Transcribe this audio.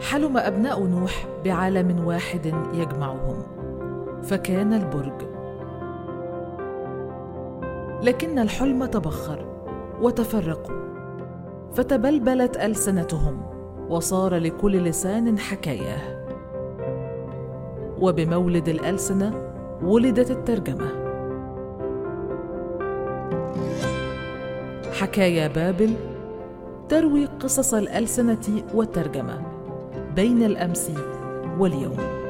حلم أبناء نوح بعالم واحد يجمعهم فكان البرج. لكن الحلم تبخر وتفرقوا فتبلبلت ألسنتهم وصار لكل لسان حكايه وبمولد الألسنة ولدت الترجمة. حكايا بابل تروي قصص الألسنة والترجمة. بين الأمس واليوم.